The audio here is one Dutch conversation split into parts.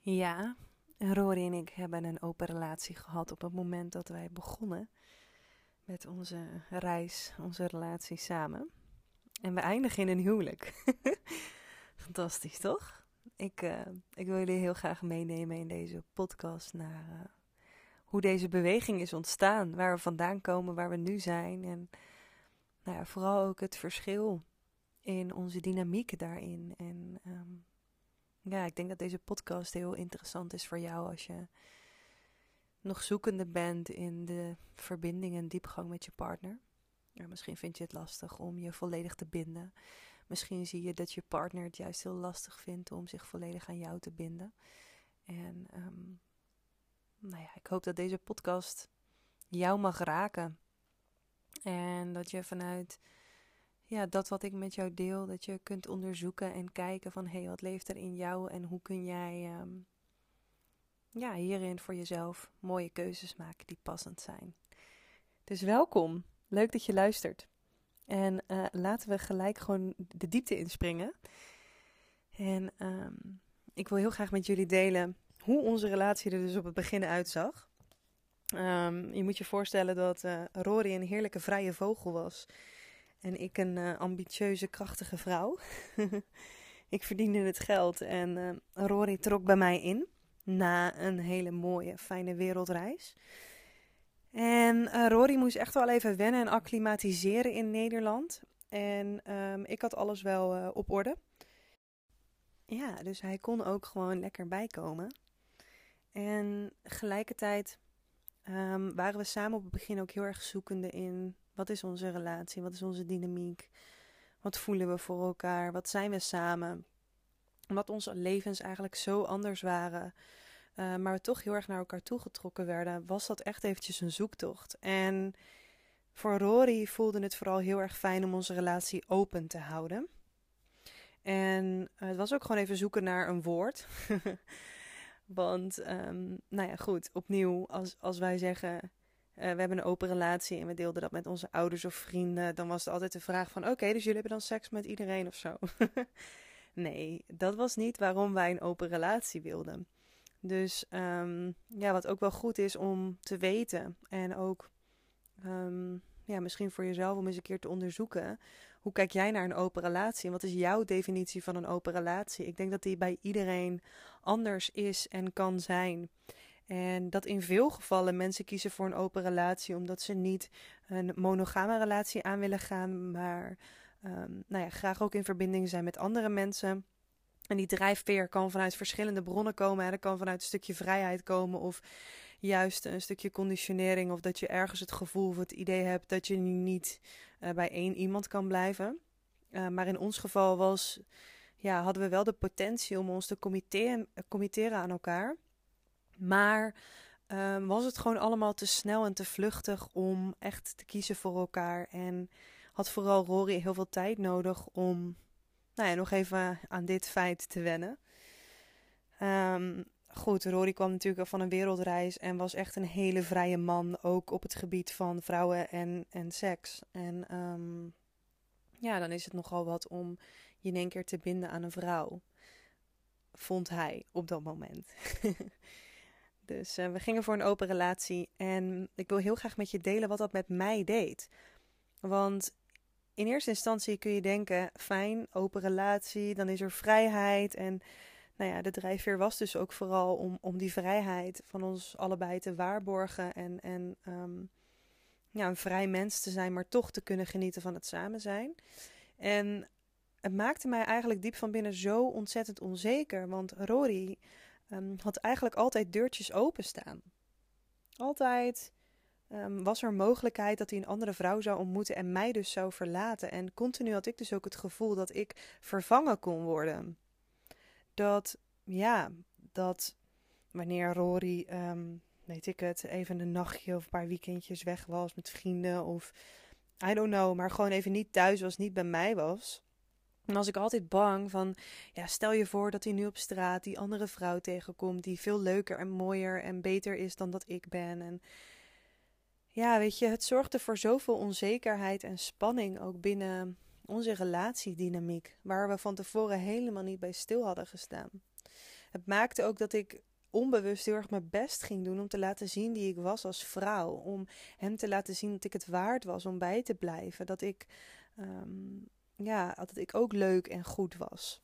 Ja, Rory en ik hebben een open relatie gehad op het moment dat wij begonnen met onze reis, onze relatie samen. En we eindigen in een huwelijk. Fantastisch, toch? Ik, uh, ik wil jullie heel graag meenemen in deze podcast naar uh, hoe deze beweging is ontstaan, waar we vandaan komen, waar we nu zijn. En nou ja, vooral ook het verschil in onze dynamiek daarin. En um, ja, ik denk dat deze podcast heel interessant is voor jou als je nog zoekende bent in de verbinding en diepgang met je partner. Misschien vind je het lastig om je volledig te binden. Misschien zie je dat je partner het juist heel lastig vindt om zich volledig aan jou te binden. En um, nou ja, ik hoop dat deze podcast jou mag raken. En dat je vanuit ja, dat wat ik met jou deel, dat je kunt onderzoeken en kijken van hé, hey, wat leeft er in jou en hoe kun jij um, ja, hierin voor jezelf mooie keuzes maken die passend zijn. Dus welkom, leuk dat je luistert. En uh, laten we gelijk gewoon de diepte inspringen. En um, ik wil heel graag met jullie delen hoe onze relatie er dus op het begin uitzag. Um, je moet je voorstellen dat uh, Rory een heerlijke vrije vogel was. En ik een uh, ambitieuze, krachtige vrouw. ik verdiende het geld en uh, Rory trok bij mij in. Na een hele mooie, fijne wereldreis. En uh, Rory moest echt wel even wennen en acclimatiseren in Nederland. En um, ik had alles wel op orde. Ja, dus hij kon ook gewoon lekker bijkomen. En tegelijkertijd um, waren we samen op het begin ook heel erg zoekende in wat is onze relatie, wat is onze dynamiek, wat voelen we voor elkaar, wat zijn we samen. Omdat onze levens eigenlijk zo anders waren, uh, maar we toch heel erg naar elkaar toegetrokken werden, was dat echt eventjes een zoektocht. En voor Rory voelde het vooral heel erg fijn om onze relatie open te houden. En het was ook gewoon even zoeken naar een woord. Want, um, nou ja, goed, opnieuw, als, als wij zeggen, uh, we hebben een open relatie en we deelden dat met onze ouders of vrienden, dan was het altijd de vraag van, oké, dus jullie hebben dan seks met iedereen of zo. nee, dat was niet waarom wij een open relatie wilden. Dus um, ja, wat ook wel goed is om te weten en ook um, ja, misschien voor jezelf om eens een keer te onderzoeken. Hoe kijk jij naar een open relatie en wat is jouw definitie van een open relatie? Ik denk dat die bij iedereen anders is en kan zijn. En dat in veel gevallen mensen kiezen voor een open relatie omdat ze niet een monogame relatie aan willen gaan, maar um, nou ja, graag ook in verbinding zijn met andere mensen. En die drijfveer kan vanuit verschillende bronnen komen. Dat kan vanuit een stukje vrijheid komen of juist een stukje conditionering. Of dat je ergens het gevoel of het idee hebt dat je niet uh, bij één iemand kan blijven. Uh, maar in ons geval was, ja, hadden we wel de potentie om ons te committeren, committeren aan elkaar. Maar uh, was het gewoon allemaal te snel en te vluchtig om echt te kiezen voor elkaar. En had vooral Rory heel veel tijd nodig om nou ja, nog even aan dit feit te wennen. Um, goed, Rory kwam natuurlijk van een wereldreis en was echt een hele vrije man, ook op het gebied van vrouwen en, en seks. En um, ja, dan is het nogal wat om je in één keer te binden aan een vrouw, vond hij op dat moment. dus uh, we gingen voor een open relatie en ik wil heel graag met je delen wat dat met mij deed. Want in eerste instantie kun je denken: fijn, open relatie, dan is er vrijheid en nou ja, de drijfveer was dus ook vooral om, om die vrijheid van ons allebei te waarborgen en, en um, ja, een vrij mens te zijn, maar toch te kunnen genieten van het samen zijn. En het maakte mij eigenlijk diep van binnen zo ontzettend onzeker, want Rory um, had eigenlijk altijd deurtjes openstaan. Altijd um, was er mogelijkheid dat hij een andere vrouw zou ontmoeten en mij dus zou verlaten. En continu had ik dus ook het gevoel dat ik vervangen kon worden dat, ja, dat wanneer Rory, um, weet ik het, even een nachtje of een paar weekendjes weg was met vrienden of I don't know, maar gewoon even niet thuis was, niet bij mij was. Dan was ik altijd bang van, ja, stel je voor dat hij nu op straat die andere vrouw tegenkomt die veel leuker en mooier en beter is dan dat ik ben. En ja, weet je, het zorgde voor zoveel onzekerheid en spanning ook binnen onze relatiedynamiek, waar we van tevoren helemaal niet bij stil hadden gestaan. Het maakte ook dat ik onbewust heel erg mijn best ging doen om te laten zien wie ik was als vrouw. Om hem te laten zien dat ik het waard was om bij te blijven. Dat ik, ehm, ja, dat ik ook leuk en goed was.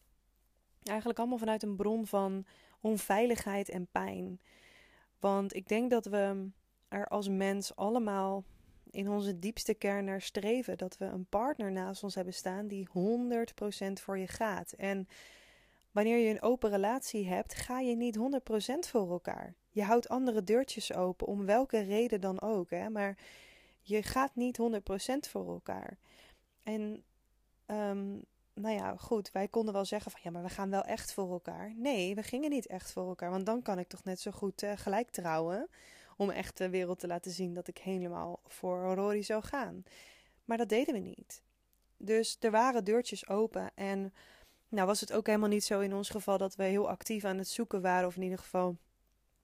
Eigenlijk allemaal vanuit een bron van onveiligheid en pijn. Want ik denk dat we er als mens allemaal in onze diepste kern naar streven. Dat we een partner naast ons hebben staan die 100% voor je gaat. En wanneer je een open relatie hebt, ga je niet 100% voor elkaar. Je houdt andere deurtjes open, om welke reden dan ook. Hè? Maar je gaat niet 100% voor elkaar. En um, nou ja, goed, wij konden wel zeggen van ja, maar we gaan wel echt voor elkaar. Nee, we gingen niet echt voor elkaar, want dan kan ik toch net zo goed uh, gelijk trouwen. Om echt de wereld te laten zien dat ik helemaal voor Rory zou gaan. Maar dat deden we niet. Dus er waren deurtjes open. En nou was het ook helemaal niet zo in ons geval dat we heel actief aan het zoeken waren. Of in ieder geval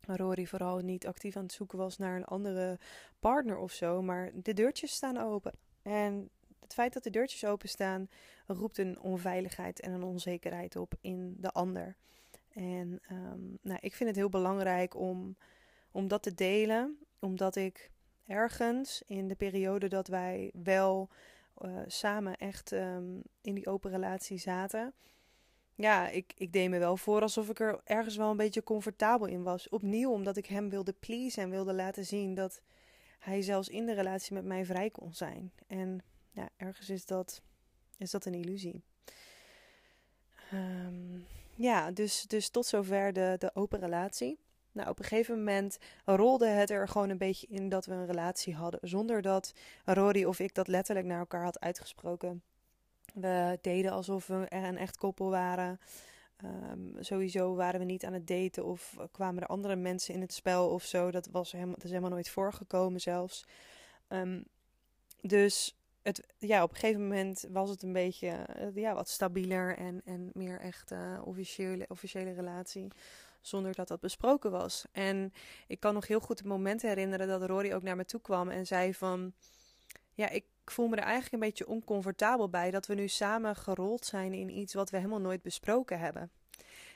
Rory vooral niet actief aan het zoeken was naar een andere partner of zo. Maar de deurtjes staan open. En het feit dat de deurtjes openstaan roept een onveiligheid en een onzekerheid op in de ander. En um, nou, ik vind het heel belangrijk om, om dat te delen, omdat ik ergens in de periode dat wij wel uh, samen echt um, in die open relatie zaten. Ja, ik, ik deed me wel voor alsof ik er ergens wel een beetje comfortabel in was. Opnieuw omdat ik hem wilde pleasen en wilde laten zien dat hij zelfs in de relatie met mij vrij kon zijn. En ja, ergens is dat, is dat een illusie. Um, ja, dus, dus tot zover de, de open relatie. Nou, op een gegeven moment rolde het er gewoon een beetje in dat we een relatie hadden. Zonder dat Rory of ik dat letterlijk naar elkaar had uitgesproken. We deden alsof we een echt koppel waren. Um, sowieso waren we niet aan het daten of kwamen er andere mensen in het spel of zo. Dat, was helemaal, is helemaal nooit voorgekomen zelfs. Um, dus het, ja, op een gegeven moment was het een beetje uh, ja, wat stabieler en, en meer echt uh, officiële, officiële relatie. Zonder dat dat besproken was. En ik kan nog heel goed het moment herinneren dat Rory ook naar me toe kwam en zei van... Ja, ik voel me er eigenlijk een beetje oncomfortabel bij dat we nu samen gerold zijn in iets wat we helemaal nooit besproken hebben.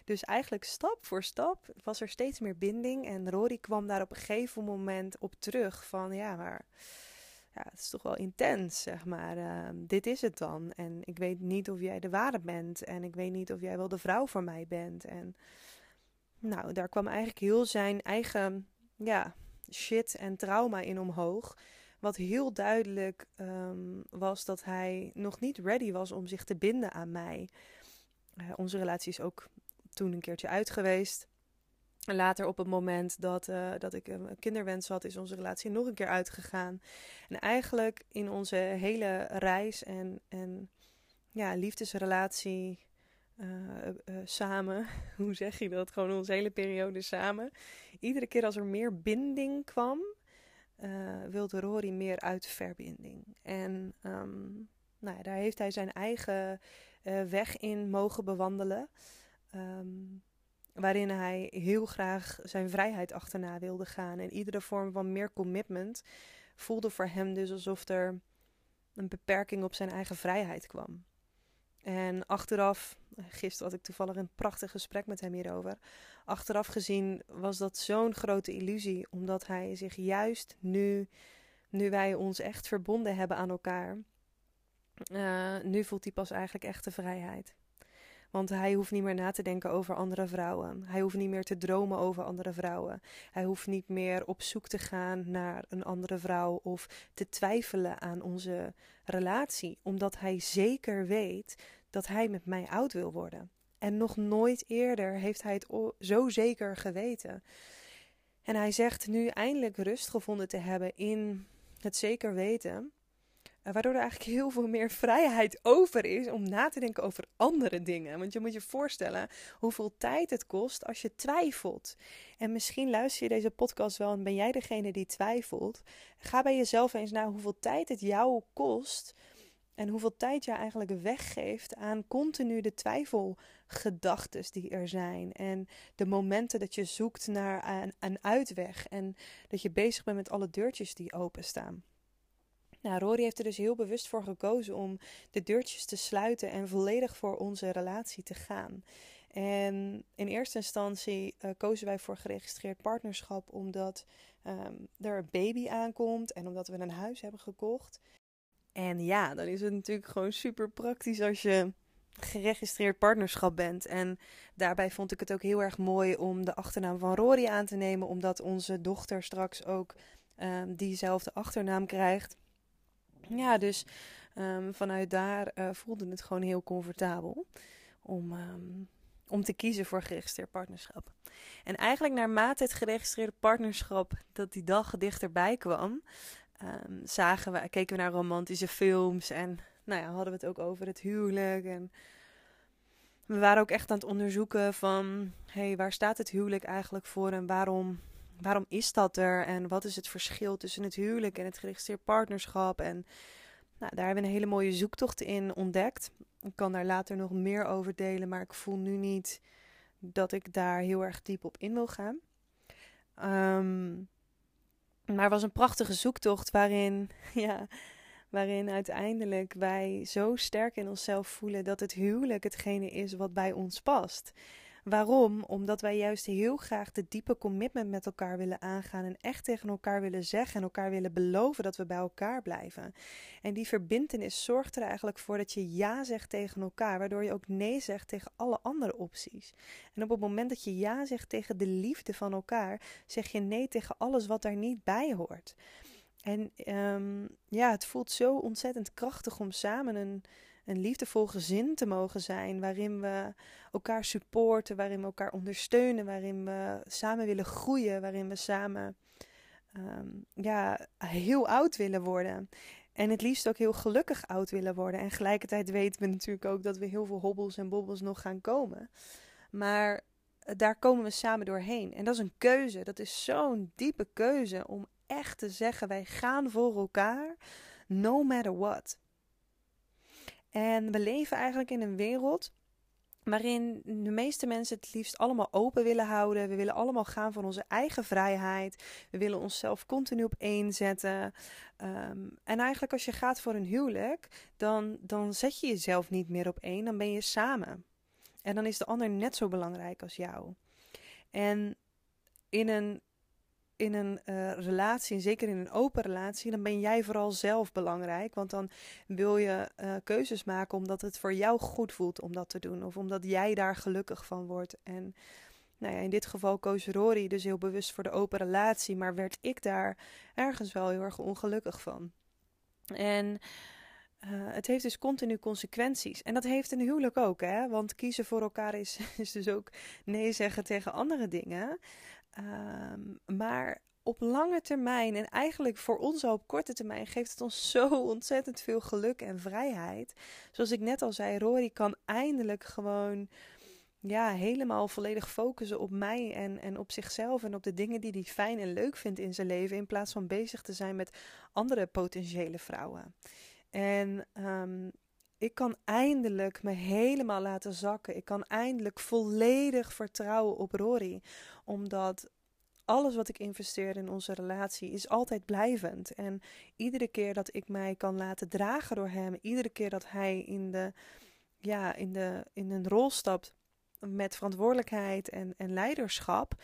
Dus eigenlijk stap voor stap was er steeds meer binding. En Rory kwam daar op een gegeven moment op terug van ja, maar ja, het is toch wel intens, zeg maar. Uh, dit is het dan. En ik weet niet of jij de ware bent. En ik weet niet of jij wel de vrouw voor mij bent. En nou, daar kwam eigenlijk heel zijn eigen ja, shit en trauma in omhoog. Wat heel duidelijk um, was dat hij nog niet ready was om zich te binden aan mij. Uh, onze relatie is ook toen een keertje uit geweest. Later op het moment dat, uh, dat ik een kinderwens had, is onze relatie nog een keer uitgegaan. En eigenlijk in onze hele reis en, en ja, liefdesrelatie uh, uh, samen, hoe zeg je dat? Gewoon onze hele periode samen. Iedere keer als er meer binding kwam, wilde Rory meer uitverbinding. En um, nou ja, daar heeft hij zijn eigen weg in mogen bewandelen. Um, waarin hij heel graag zijn vrijheid achterna wilde gaan. En iedere vorm van meer commitment voelde voor hem dus alsof er een beperking op zijn eigen vrijheid kwam. En achteraf, gisteren had ik toevallig een prachtig gesprek met hem hierover. Achteraf gezien was dat zo'n grote illusie, omdat hij zich juist nu, nu wij ons echt verbonden hebben aan elkaar, uh, nu voelt hij pas eigenlijk echte vrijheid. Want hij hoeft niet meer na te denken over andere vrouwen. Hij hoeft niet meer te dromen over andere vrouwen. Hij hoeft niet meer op zoek te gaan naar een andere vrouw of te twijfelen aan onze relatie, omdat hij zeker weet dat hij met mij oud wil worden. En nog nooit eerder heeft hij het zo zeker geweten. En hij zegt nu eindelijk rust gevonden te hebben in het zeker weten eh, waardoor er eigenlijk heel veel meer vrijheid over is om na te denken over andere dingen. Want je moet je voorstellen hoeveel tijd het kost als je twijfelt. En misschien luister je deze podcast wel en ben jij degene die twijfelt. Ga bij jezelf eens naar hoeveel tijd het jou kost. En hoeveel tijd je eigenlijk weggeeft aan continu de twijfelgedachten die er zijn. En de momenten dat je zoekt naar een, een uitweg. En dat je bezig bent met alle deurtjes die openstaan. Nou, Rory heeft er dus heel bewust voor gekozen om de deurtjes te sluiten en volledig voor onze relatie te gaan. En in eerste instantie uh, kozen wij voor geregistreerd partnerschap omdat um, er een baby aankomt en omdat we een huis hebben gekocht. En ja, dan is het natuurlijk gewoon super praktisch als je geregistreerd partnerschap bent. En daarbij vond ik het ook heel erg mooi om de achternaam van Rory aan te nemen, omdat onze dochter straks ook um, diezelfde achternaam krijgt. Ja, dus um, vanuit daar uh, voelde het gewoon heel comfortabel om, um, om te kiezen voor geregistreerd partnerschap. En eigenlijk naarmate het geregistreerde partnerschap dat die dag dichterbij kwam, um, zagen we, keken we naar romantische films en nou ja, hadden we het ook over het huwelijk. En we waren ook echt aan het onderzoeken van, hey, waar staat het huwelijk eigenlijk voor en waarom, waarom is dat er? En wat is het verschil tussen het huwelijk en het geregistreerd partnerschap? En nou, daar hebben we een hele mooie zoektocht in ontdekt. Ik kan daar later nog meer over delen, maar ik voel nu niet dat ik daar heel erg diep op in wil gaan. Um, maar het was een prachtige zoektocht waarin, ja, waarin uiteindelijk wij zo sterk in onszelf voelen dat het huwelijk hetgene is wat bij ons past. Waarom? Omdat wij juist heel graag de diepe commitment met elkaar willen aangaan en echt tegen elkaar willen zeggen en elkaar willen beloven dat we bij elkaar blijven. En die verbintenis zorgt er eigenlijk voor dat je ja zegt tegen elkaar, waardoor je ook nee zegt tegen alle andere opties. En op het moment dat je ja zegt tegen de liefde van elkaar, zeg je nee tegen alles wat daar niet bij hoort. En um, ja, het voelt zo ontzettend krachtig om samen een een liefdevol gezin te mogen zijn. Waarin we elkaar supporten, waarin we elkaar ondersteunen, waarin we samen willen groeien, waarin we samen um, ja, heel oud willen worden. En het liefst ook heel gelukkig oud willen worden. En tegelijkertijd weten we natuurlijk ook dat we heel veel hobbels en bobbels nog gaan komen. Maar daar komen we samen doorheen. En dat is een keuze. Dat is zo'n diepe keuze om echt te zeggen: wij gaan voor elkaar, no matter what. En we leven eigenlijk in een wereld waarin de meeste mensen het liefst allemaal open willen houden. We willen allemaal gaan van onze eigen vrijheid. We willen onszelf continu op één zetten. Um, en eigenlijk als je gaat voor een huwelijk, dan, dan zet je jezelf niet meer op één. Dan ben je samen. En dan is de ander net zo belangrijk als jou. En in een in een uh, relatie, en zeker in een open relatie, dan ben jij vooral zelf belangrijk. Want dan wil je uh, keuzes maken omdat het voor jou goed voelt om dat te doen. Of omdat jij daar gelukkig van wordt. En nou ja, in dit geval koos Rory dus heel bewust voor de open relatie. Maar werd ik daar ergens wel heel erg ongelukkig van. En uh, het heeft dus continu consequenties. En dat heeft een huwelijk ook, hè? Want kiezen voor elkaar is, is dus ook nee zeggen tegen andere dingen. Um, maar op lange termijn en eigenlijk voor ons al op korte termijn geeft het ons zo ontzettend veel geluk en vrijheid. Zoals ik net al zei, Rory kan eindelijk gewoon ja, helemaal volledig focussen op mij en, en op zichzelf en op de dingen die hij fijn en leuk vindt in zijn leven, in plaats van bezig te zijn met andere potentiële vrouwen. En um, ik kan eindelijk me helemaal laten zakken. Ik kan eindelijk volledig vertrouwen op Rory. Omdat alles wat ik investeer in onze relatie is altijd blijvend. En iedere keer dat ik mij kan laten dragen door hem, iedere keer dat hij in, de, ja, in, de, in een rol stapt met verantwoordelijkheid en, en leiderschap,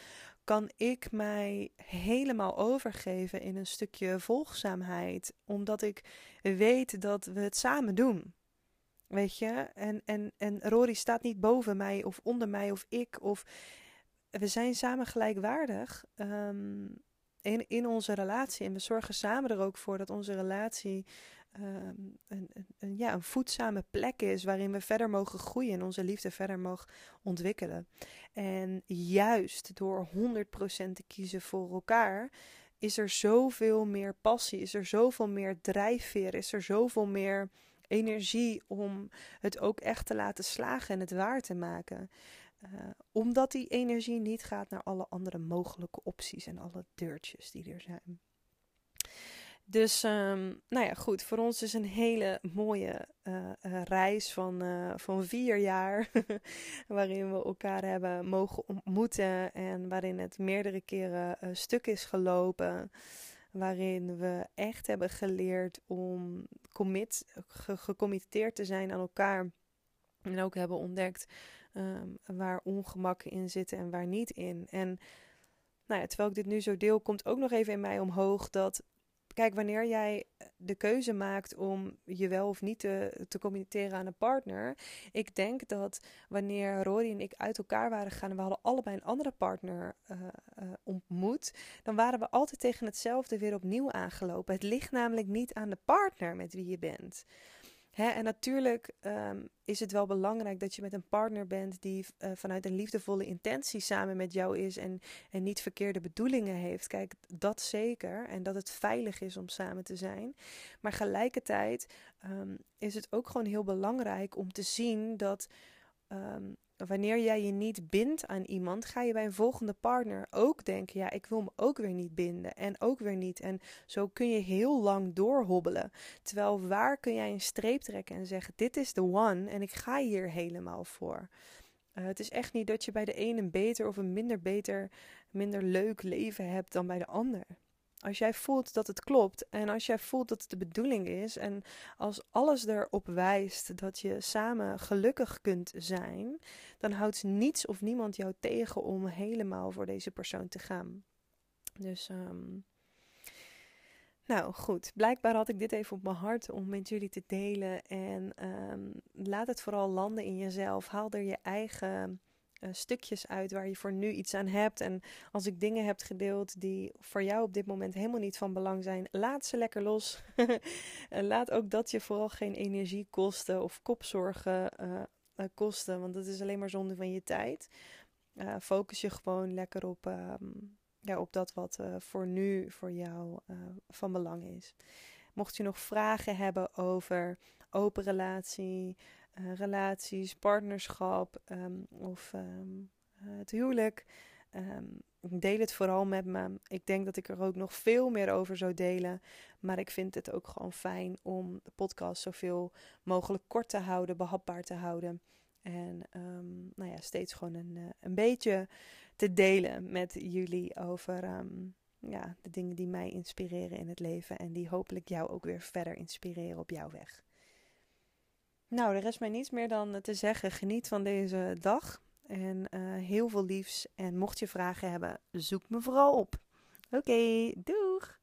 kan ik mij helemaal overgeven in een stukje volgzaamheid. Omdat ik weet dat we het samen doen. Weet je? En, en, en Rory staat niet boven mij of onder mij of ik. Of we zijn samen gelijkwaardig um, in, in onze relatie. En we zorgen samen er ook voor dat onze relatie um, een, een, ja, een voedzame plek is waarin we verder mogen groeien en onze liefde verder mogen ontwikkelen. En juist door 100% te kiezen voor elkaar, is er zoveel meer passie, is er zoveel meer drijfveer, is er zoveel meer energie om het ook echt te laten slagen en het waar te maken. Uh, omdat die energie niet gaat naar alle andere mogelijke opties en alle deurtjes die er zijn. Dus, um, nou ja, goed. Voor ons is een hele mooie uh, uh, reis van, van vier jaar. waarin we elkaar hebben mogen ontmoeten. En waarin het meerdere keren stuk is gelopen waarin we echt hebben geleerd om commit, gecommitteerd te zijn aan elkaar. En ook hebben ontdekt um, waar ongemakken in zitten en waar niet in. En nou ja, terwijl ik dit nu zo deel, komt ook nog even in mij omhoog dat Kijk, wanneer jij de keuze maakt om je wel of niet te, te communiceren aan een partner. Ik denk dat wanneer Rory en ik uit elkaar waren gegaan en we hadden allebei een andere partner uh, uh, ontmoet. Dan waren we altijd tegen hetzelfde weer opnieuw aangelopen. Het ligt namelijk niet aan de partner met wie je bent. Hè, en natuurlijk ehm, is het wel belangrijk dat je met een partner bent die uh, vanuit een liefdevolle intentie samen met jou is en, en niet verkeerde bedoelingen heeft. Kijk, dat zeker. En dat het veilig is om samen te zijn. Maar gelijkertijd um, is het ook gewoon heel belangrijk om te zien dat um, wanneer jij je niet bindt aan iemand, ga je bij een volgende partner ook denken: ja, ik wil me ook weer niet binden en ook weer niet. En zo kun je heel lang doorhobbelen. Terwijl waar kun jij een streep trekken en zeggen: dit is de one en ik ga hier helemaal voor. Uh, het is echt niet dat je bij de een een beter of een minder beter, minder leuk leven hebt dan bij de ander. Als jij voelt dat het klopt en als jij voelt dat het de bedoeling is en als alles erop wijst dat je samen gelukkig kunt zijn, dan houdt niets of niemand jou tegen om helemaal voor deze persoon te gaan. Dus, um, nou goed, blijkbaar had ik dit even op mijn hart om met jullie te delen. En um, laat het vooral landen in jezelf. Haal er je eigen uh, stukjes uit waar je voor nu iets aan hebt. En als ik dingen heb gedeeld die voor jou op dit moment helemaal niet van belang zijn, laat ze lekker los. laat ook dat je vooral geen energie kosten of kopzorgen uh, kosten, want dat is alleen maar zonde van je tijd. focus je gewoon lekker op, ehm, ja, op dat wat voor nu voor jou van belang is. Mocht je nog vragen hebben over open relatie, uh, relaties, partnerschap um, of um, het huwelijk. Um, deel het vooral met me. Ik denk dat ik er ook nog veel meer over zou delen. Maar ik vind het ook gewoon fijn om de podcast zoveel mogelijk kort te houden, behapbaar te houden. En nou ja, steeds gewoon een, uh, een beetje te delen met jullie over ja, de dingen die mij inspireren in het leven. En die hopelijk jou ook weer verder inspireren op jouw weg. Nou, er rest mij niets meer dan te zeggen. Geniet van deze dag. En uh, heel veel liefs. En mocht je vragen hebben, zoek me vooral op. Oké, doeg!